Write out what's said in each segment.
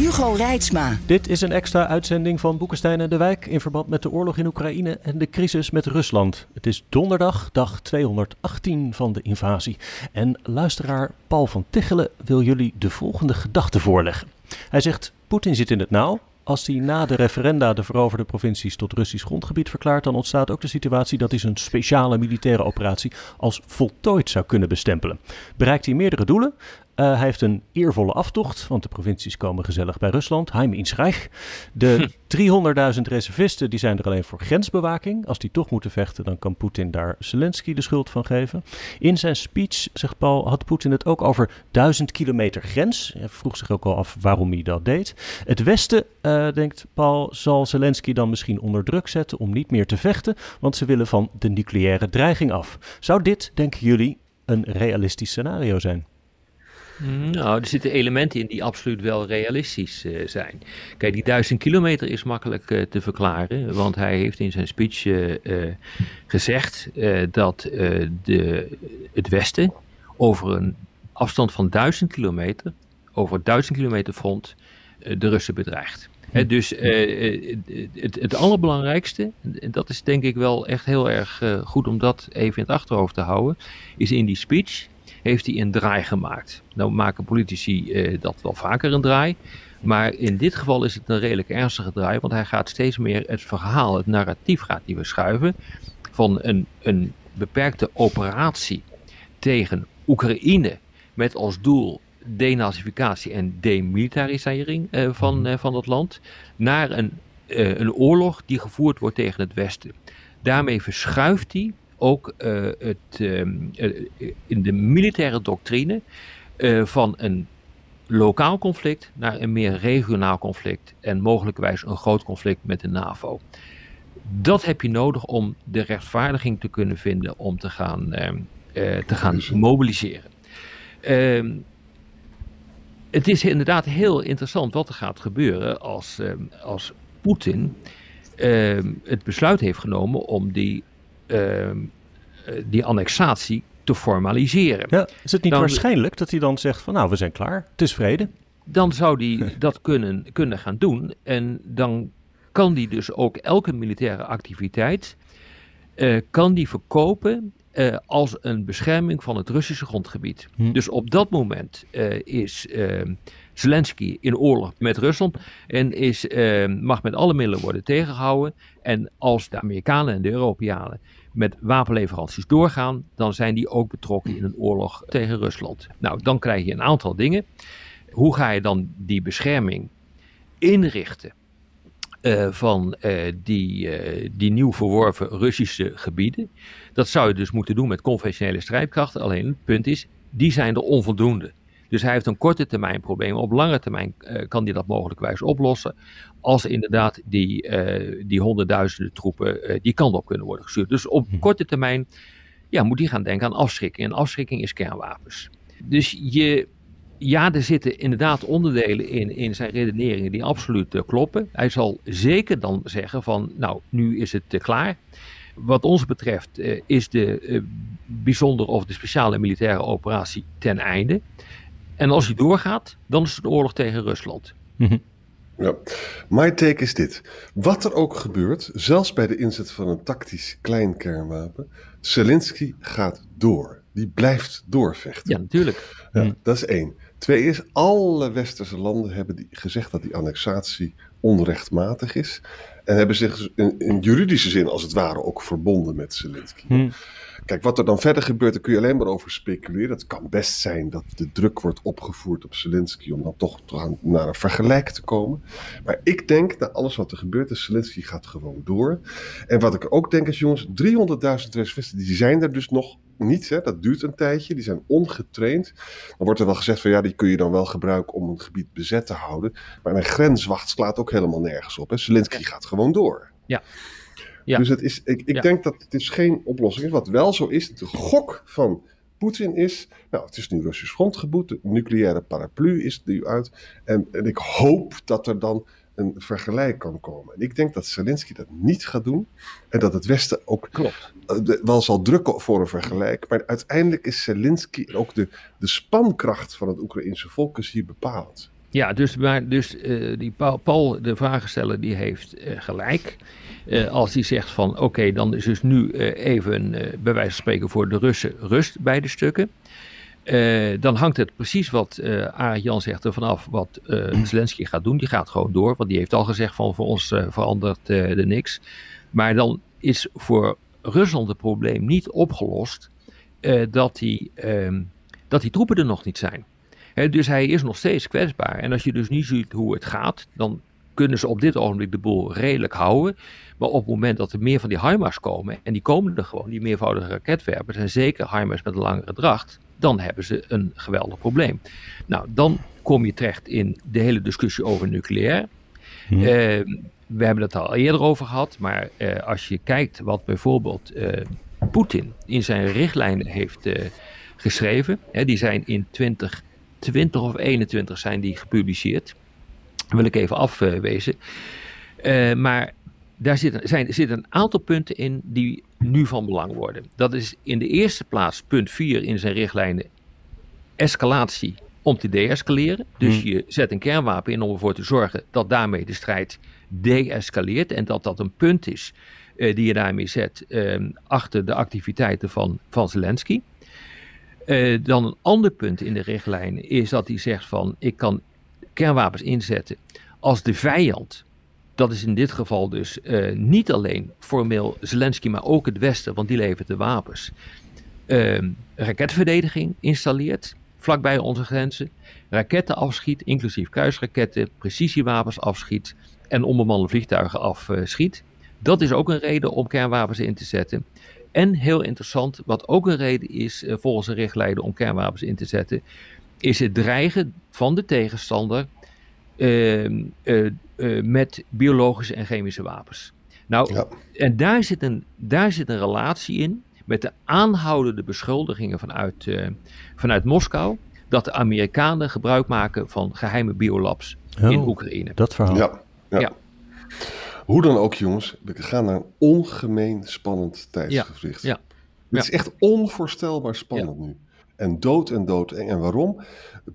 Hugo Reitsma. Dit is een extra uitzending van Boekenstein en de Wijk in verband met de oorlog in Oekraïne en de crisis met Rusland. Het is donderdag, dag 218 van de invasie. En luisteraar Paul van Tichelen wil jullie de volgende gedachte voorleggen. Hij zegt: Poetin zit in het nauw. Als hij na de referenda de veroverde provincies tot Russisch grondgebied verklaart, dan ontstaat ook de situatie dat hij zijn speciale militaire operatie als voltooid zou kunnen bestempelen. Bereikt hij meerdere doelen, uh, hij heeft een eervolle aftocht, want de provincies komen gezellig bij Rusland. Heim in Schreich. De 300.000 reservisten die zijn er alleen voor grensbewaking. Als die toch moeten vechten, dan kan Poetin daar Zelensky de schuld van geven. In zijn speech, zegt Paul, had Poetin het ook over duizend kilometer grens. Hij vroeg zich ook al af waarom hij dat deed. Het Westen, uh, denkt Paul, zal Zelensky dan misschien onder druk zetten om niet meer te vechten, want ze willen van de nucleaire dreiging af. Zou dit, denken jullie, een realistisch scenario zijn? Nou, er zitten elementen in die absoluut wel realistisch uh, zijn. Kijk, die duizend kilometer is makkelijk uh, te verklaren, want hij heeft in zijn speech uh, gezegd dat de, het Westen over een afstand van duizend kilometer, over duizend kilometer front, de Russen bedreigt. He, dus het, het, allerbelangrijkste, en dat is denk ik wel echt heel erg goed om dat even in het achterhoofd te houden, is in die speech heeft hij een draai gemaakt. Nou maken politici eh, dat wel vaker een draai. Maar in dit geval is het een redelijk ernstige draai, want hij gaat steeds meer het verhaal, het narratief gaat hij verschuiven van een, een beperkte operatie tegen Oekraïne met als doel denazificatie en demilitarisering uh, van, uh, van dat land, naar een, uh, een oorlog die gevoerd wordt tegen het Westen. Daarmee verschuift hij ook uh, het, uh, in de militaire doctrine uh, van een lokaal conflict naar een meer regionaal conflict en mogelijkwijs een groot conflict met de NAVO. Dat heb je nodig om de rechtvaardiging te kunnen vinden om te gaan, ehm, te gaan mobiliseren. Ehm, het is inderdaad heel interessant wat er gaat gebeuren als, als Poetin het besluit heeft genomen om die Ehm, eh, die annexatie te formaliseren. Ja, is het niet waarschijnlijk dat hij dan zegt van nou, we zijn klaar, het is vrede? Dan zou hij dat kunnen, kunnen gaan doen en dan kan hij dus ook elke militaire activiteit uh, kan die verkopen uh, als een bescherming van het Russische grondgebied. Hm. Dus op dat moment uh, is ehm, Zelensky in oorlog met Rusland en is, mag met alle middelen worden tegengehouden. En als de Amerikanen en de Europeanen met wapenleveranties doorgaan, dan zijn die ook betrokken in een oorlog tegen Rusland. Nou, dan krijg je een aantal dingen. Hoe ga je dan die bescherming inrichten uh, van uh, die, uh, die nieuw verworven Russische gebieden? Dat zou je dus moeten doen met conventionele strijdkrachten. Alleen het punt is, die zijn er onvoldoende. Dus hij heeft een korte termijn probleem. Op lange termijn uh, kan hij dat mogelijkwijs oplossen. Als inderdaad die, uh, die honderdduizenden troepen uh, die kant op kunnen worden gestuurd. Dus op hm. korte termijn ja, moet hij gaan denken aan afschrikking. En afschrikking is kernwapens. Dus je, ja, er zitten inderdaad onderdelen in, in zijn redeneringen die absoluut kloppen. Hij zal zeker dan zeggen van, nou, nu is het klaar. Wat ons betreft is de bijzondere of de speciale militaire operatie ten einde. En als hij doorgaat, dan is het een oorlog tegen Rusland. Mhm. Ja, my take is dit. Wat er ook gebeurt, zelfs bij de inzet van een tactisch klein kernwapen, Zelensky gaat door. Die blijft doorvechten. Ja, natuurlijk. Ja, mhm. Dat is één. Twee is, alle westerse landen hebben die gezegd dat die annexatie onrechtmatig is. En hebben zich in, in juridische zin als het ware ook verbonden met Zelensky. Hmm. Kijk, wat er dan verder gebeurt, daar kun je alleen maar over speculeren. Het kan best zijn dat de druk wordt opgevoerd op Zelensky om dan toch naar een vergelijk te komen. Maar ik denk, na alles wat er gebeurt, is Zelensky gaat gewoon door. En wat ik ook denk is, jongens, 300.000 reservisten, die zijn er dus nog niet. Hè? Dat duurt een tijdje. Die zijn ongetraind. Dan wordt er wel gezegd van ja, die kun je dan wel gebruiken om een gebied bezet te houden. Maar een grenswacht slaat ook helemaal nergens op. Hè? Zelensky gaat gewoon door. Ja. Ja. Dus het is, ik, ik Ja. denk dat het is geen oplossing is. Wat wel zo is, de gok van Poetin is, nou het is nu Russisch grondgebied, de nucleaire paraplu is nu uit. En, en ik hoop dat er dan een vergelijk kan komen. En ik denk dat Zelensky dat niet gaat doen. En dat het Westen ook Klopt. eh, wel zal drukken voor een vergelijk. Maar uiteindelijk is Zelensky en ook de, de spankracht van het Oekraïnse volk is hier bepalend. Ja, dus, maar, dus eh, die Paul, Paul, de vragensteller, die heeft eh, gelijk. Eh, als hij zegt van oké, dan is dus nu even bij wijze van spreken voor de Russen rust bij de stukken. Dan hangt het precies wat Arendt Jan zegt er vanaf wat Zelensky gaat doen. Die gaat gewoon door, want die heeft al gezegd van voor ons verandert er niks. Maar dan is voor Rusland het probleem niet opgelost dat, die, ehm, dat die troepen er nog niet zijn. Dus hij is nog steeds kwetsbaar. En als je dus niet ziet hoe het gaat, dan kunnen ze op dit ogenblik de boel redelijk houden. Maar op het moment dat er meer van die HIMARS komen, en die komen er gewoon, die meervoudige raketwerpers, en zeker HIMARS met een langere dracht, dan hebben ze een geweldig probleem. Nou, dan kom je terecht in de hele discussie over nucleair. Eh, we hebben het al eerder over gehad, maar eh, als je kijkt wat bijvoorbeeld eh, Poetin in zijn richtlijnen heeft geschreven, hè, die zijn in 2020 of 21 zijn die gepubliceerd. wil ik even afwezen. Eh, maar daar zitten, zijn, zitten een aantal punten in die nu van belang worden. Dat is in de eerste plaats punt 4 in zijn richtlijnen escalatie om te deescaleren. Dus Hmm. je zet een kernwapen in om ervoor te zorgen dat daarmee de strijd deescaleert. En dat dat een punt is eh, die je daarmee zet eh, achter de activiteiten van, van Zelensky. Eh, dan een ander punt in de richtlijnen is dat hij zegt van ik kan kernwapens inzetten als de vijand, dat is in dit geval dus eh, niet alleen formeel Zelensky, maar ook het Westen, want die levert de wapens, eh, raketverdediging installeert vlakbij onze grenzen, raketten afschiet, inclusief kruisraketten, precisiewapens afschiet en onbemande vliegtuigen afschiet. Dat is ook een reden om kernwapens in te zetten. En heel interessant, wat ook een reden is eh, volgens de richtlijnen om kernwapens in te zetten, is het dreigen van de tegenstander ehm, eh, eh, met biologische en chemische wapens. Nou, Ja. en daar zit, een, daar zit een relatie in met de aanhoudende beschuldigingen vanuit, eh, vanuit Moskou dat de Amerikanen gebruik maken van geheime biolabs in Oh, Oekraïne. Dat verhaal. Ja, ja. Ja. Hoe dan ook, jongens, we gaan naar een ongemeen spannend tijdsgevricht. ja, Het is echt onvoorstelbaar spannend nu. En dood en dood. En waarom?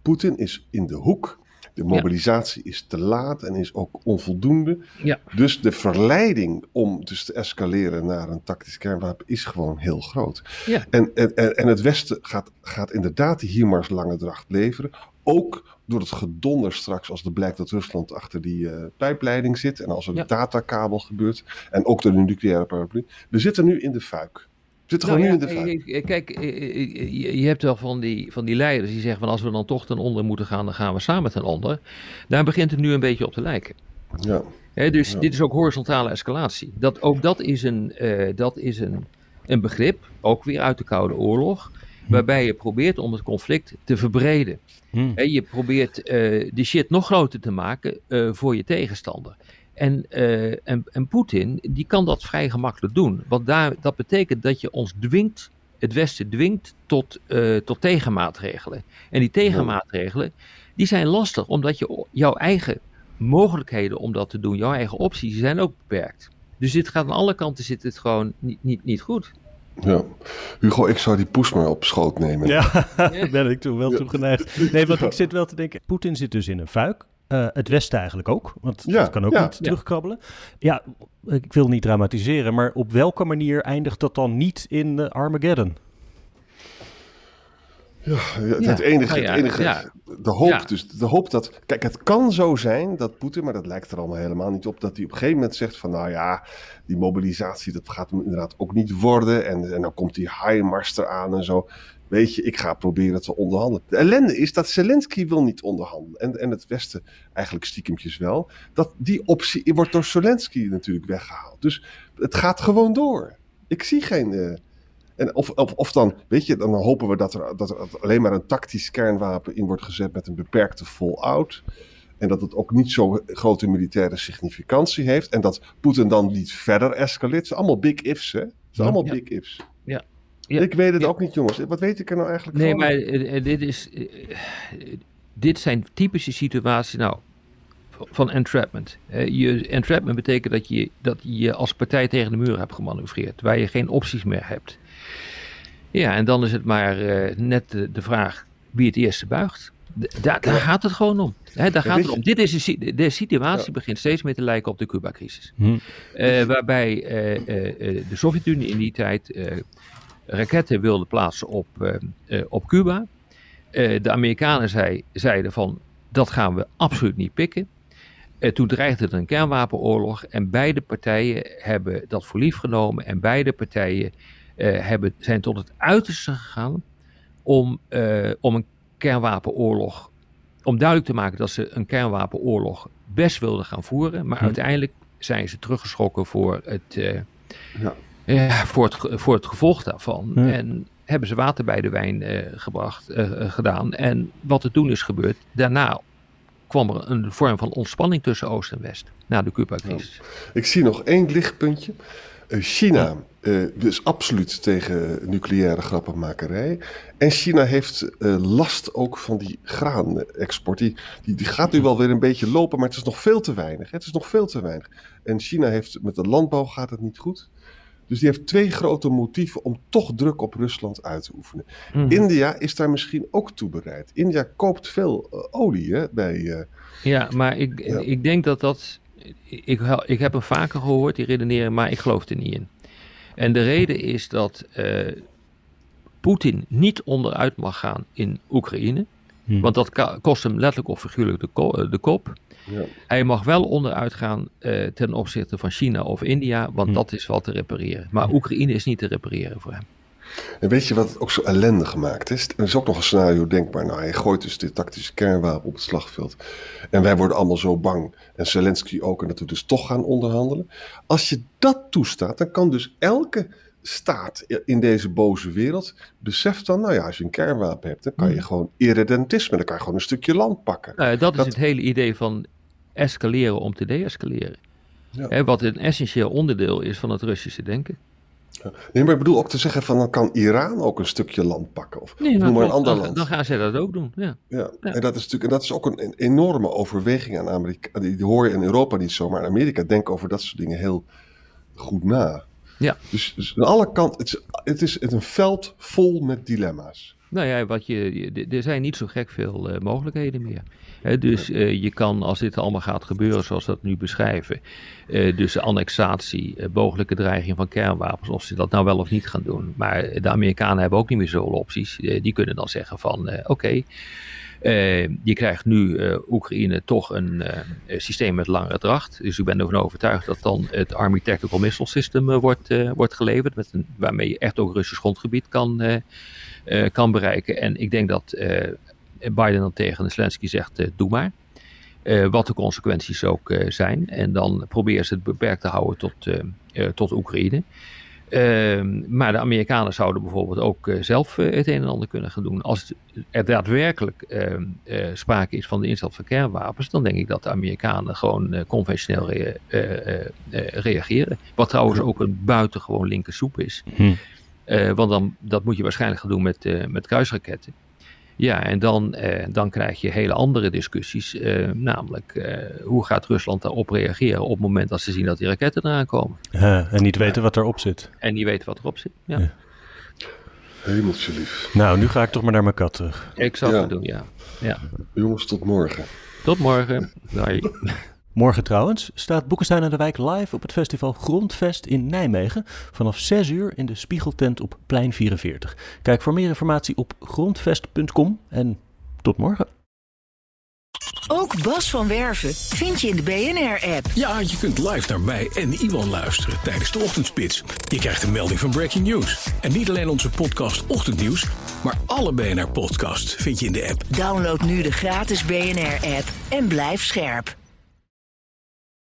Poetin is in de hoek. De mobilisatie is te laat en is ook onvoldoende. Ja. Dus de verleiding om dus te escaleren naar een tactisch kernwapen is gewoon heel groot. Ja. En, en, en en het Westen gaat, gaat inderdaad die HIMARS lange dracht leveren. Ook door het gedonder straks als er blijkt dat Rusland achter die eh, pijpleiding zit. En als er Ja. een datakabel gebeurt. En ook door de nucleaire paraplu. We zitten nu in de fuik. We zitten Nou gewoon ja, nu in de fuik. Kijk, eh, eh, je- hebt wel van die, van die leiders die zeggen van als we dan toch ten onder moeten gaan, dan gaan we samen ten onder. Daar begint het nu een beetje op te lijken. Ja. Dus Ja. dit is ook horizontale escalatie. Dat, ook dat is, een, dat is een, een begrip, ook weer uit de Koude Oorlog, waarbij je probeert om het conflict te verbreden. Hm. Je probeert eh de shit nog groter te maken eh, voor je tegenstander. En, eh, en, en Poetin, die kan dat vrij gemakkelijk doen. Want daar, dat betekent dat je ons dwingt, het Westen dwingt tot, tot tegenmaatregelen. En die tegenmaatregelen, die zijn lastig, omdat je jouw eigen mogelijkheden om dat te doen, jouw eigen opties, die zijn ook beperkt. Dus dit gaat aan alle kanten zit het gewoon niet, niet, niet goed. Ja. Hugo, ik zou die poes maar op schoot nemen. Ja, daar ben ik toen wel Ja. toe geneigd. Nee, want Ja. ik zit wel te denken, Poetin zit dus in een fuik. Eh, het Westen eigenlijk ook, want Ja, dat kan ook ja. niet Ja. terugkrabbelen. Ja, ik wil niet dramatiseren, maar op welke manier eindigt dat dan niet in eh, Armageddon? Ja, het Ja. enige, Nou ja, het enige ja. de hoop Ja. dus, de hoop dat, kijk, het kan zo zijn dat Poetin, maar dat lijkt er allemaal helemaal niet op, dat hij op een gegeven moment zegt van, nou ja, die mobilisatie, dat gaat hem inderdaad ook niet worden, en, en dan komt die HIMARS eraan en zo. Weet je, ik ga proberen te onderhandelen. De ellende is dat Zelensky wil niet onderhandelen, en, en het Westen eigenlijk stiekemtjes wel. Dat die optie wordt door Zelensky natuurlijk weggehaald. Dus het gaat gewoon door. Ik zie geen, eh, En of, of, of dan, weet je, dan hopen we dat er, dat er alleen maar een tactisch kernwapen in wordt gezet met een beperkte fallout. En dat het ook niet zo grote militaire significantie heeft. En dat Poetin dan niet verder escaleert. Het zijn allemaal big ifs, hè? Het zijn allemaal big ifs. Ja. Ja, ik weet het ook niet, jongens. Wat weet ik er nou eigenlijk nee, van? Nee, maar dit, is, dit zijn typische situaties nou, van entrapment. je, entrapment betekent dat je, dat je als partij tegen de muur hebt gemanoeuvreerd. Waar je geen opties meer hebt. Ja, en dan is het maar uh, net de, de, vraag wie het eerste buigt. Da daar gaat het gewoon om. He, daar gaat het om. Dit is een, de situatie begint steeds meer te lijken op de Cuba-crisis. Hm. Uh, waarbij uh, de Sovjet-Unie in die tijd raketten wilde plaatsen op, op Cuba. de Amerikanen zei, zeiden van dat gaan we absoluut niet pikken. toen dreigde het een kernwapenoorlog en beide partijen hebben dat voor lief genomen en beide partijen hebben, zijn tot het uiterste gegaan om, om een kernwapenoorlog. Om duidelijk te maken dat ze een kernwapenoorlog best wilden gaan voeren. Maar hm. uiteindelijk zijn ze teruggeschrokken voor het, uh, ja. Ja, voor het, voor het gevolg daarvan. En hebben ze water bij de wijn uh, gebracht, uh, gedaan. En wat er toen is gebeurd, daarna kwam er een vorm van ontspanning tussen Oost en West. Na de Cuba-crisis. Ik zie nog één lichtpuntje. China uh, is absoluut tegen nucleaire grappenmakerij. En China heeft uh, last ook van die graanexport. Die, die, die, gaat nu wel weer een beetje lopen, maar het is nog veel te weinig. Het is nog veel te weinig. En China heeft met de landbouw gaat het niet goed. Dus die heeft twee grote motieven om toch druk op Rusland uit te oefenen. Mm. India is daar misschien ook toe bereid. India koopt veel uh, olie hè, bij. ja, maar ik, ja. ik denk dat dat. Ik, ik heb hem vaker gehoord, die redeneren, maar ik geloof er niet in. En de reden is dat uh, Poetin niet onderuit mag gaan in Oekraïne. Hmm. Want dat kost hem letterlijk of figuurlijk de, ko de kop. Ja. Hij mag wel onderuit gaan uh, ten opzichte van China of India, want hmm. dat is wat te repareren. Maar Oekraïne is niet te repareren voor hem. En weet je wat het ook zo ellendig maakt? Is? Er is ook nog een scenario denkbaar. Nou, hij gooit dus dit tactische kernwapen op het slagveld. En wij worden allemaal zo bang. En Zelensky ook. En dat we dus toch gaan onderhandelen. Als je dat toestaat, dan kan dus elke staat in deze boze wereld beseft dan, nou ja, als je een kernwapen hebt, dan kan je hmm. gewoon irredentisme, dan kan je gewoon een stukje land pakken. Nou, dat is het hele idee van escaleren om te deescaleren. Ja. wat een essentieel onderdeel is van het Russische denken. Nee, maar ik bedoel ook te zeggen van dan kan Iran ook een stukje land pakken. Of, nee, noem maar een ander dan, land. Dan gaan zij dat ook doen. Ja. Ja. ja. En, dat is natuurlijk, en dat is ook een, een enorme overweging aan Amerika. Die, die, hoor je in Europa niet zo, maar in Amerika denken over dat soort dingen heel goed na. Ja. Dus, dus aan alle kanten, het is, het is een veld vol met dilemma's. Nou ja, wat je, er zijn niet zo gek veel uh, mogelijkheden meer. He, dus uh, je kan, als dit allemaal gaat gebeuren zoals we dat nu beschrijven, uh, dus annexatie, mogelijke dreiging van kernwapens, of ze dat nou wel of niet gaan doen. Maar de Amerikanen hebben ook niet meer zoveel opties. die kunnen dan zeggen van, oké, okay, je krijgt nu Oekraïne toch een systeem met langere dracht. Dus ik ben ervan overtuigd dat dan het Army Tactical Missile System wordt, wordt geleverd, met een, waarmee je echt ook Russisch grondgebied kan, kan bereiken. En ik denk dat Biden dan tegen Zelensky zegt, uh, doe maar. Wat de consequenties ook zijn. En dan proberen ze het beperkt te houden tot, tot Oekraïne. Ehm, maar de Amerikanen zouden bijvoorbeeld ook zelf het een en ander kunnen gaan doen. Als er daadwerkelijk ehm, sprake is van de inzet van kernwapens, dan denk ik dat de Amerikanen gewoon conventioneel rea reageren. Wat trouwens ook een buitengewoon linker soep is. Hm. want dan, dat moet je waarschijnlijk gaan doen met, met kruisraketten. Ja, en dan, eh, dan krijg je hele andere discussies. Eh, namelijk, eh, hoe gaat Rusland daarop reageren op het moment dat ze zien dat die raketten eraan komen? en niet weten wat erop zit. En niet weten wat erop zit, ja. ja. Hemeltje lief. Nou, nu ga ik toch maar naar mijn kat terug. Ik zal het doen, ja. ja. Jongens, tot morgen. Tot morgen. Bye. Morgen trouwens staat Boekenstein aan de Wijk live op het festival Grondvest in Nijmegen. Vanaf 6 uur in de Spiegeltent op Plein 44. Kijk voor meer informatie op grondvest.com en tot morgen. Ook Bas van Werven vind je in de BNR-app. Ja, je kunt live naar mij en Iwan luisteren tijdens de ochtendspits. Je krijgt een melding van Breaking News. En niet alleen onze podcast Ochtendnieuws, maar alle BNR-podcasts vind je in de app. Download nu de gratis BNR-app en blijf scherp.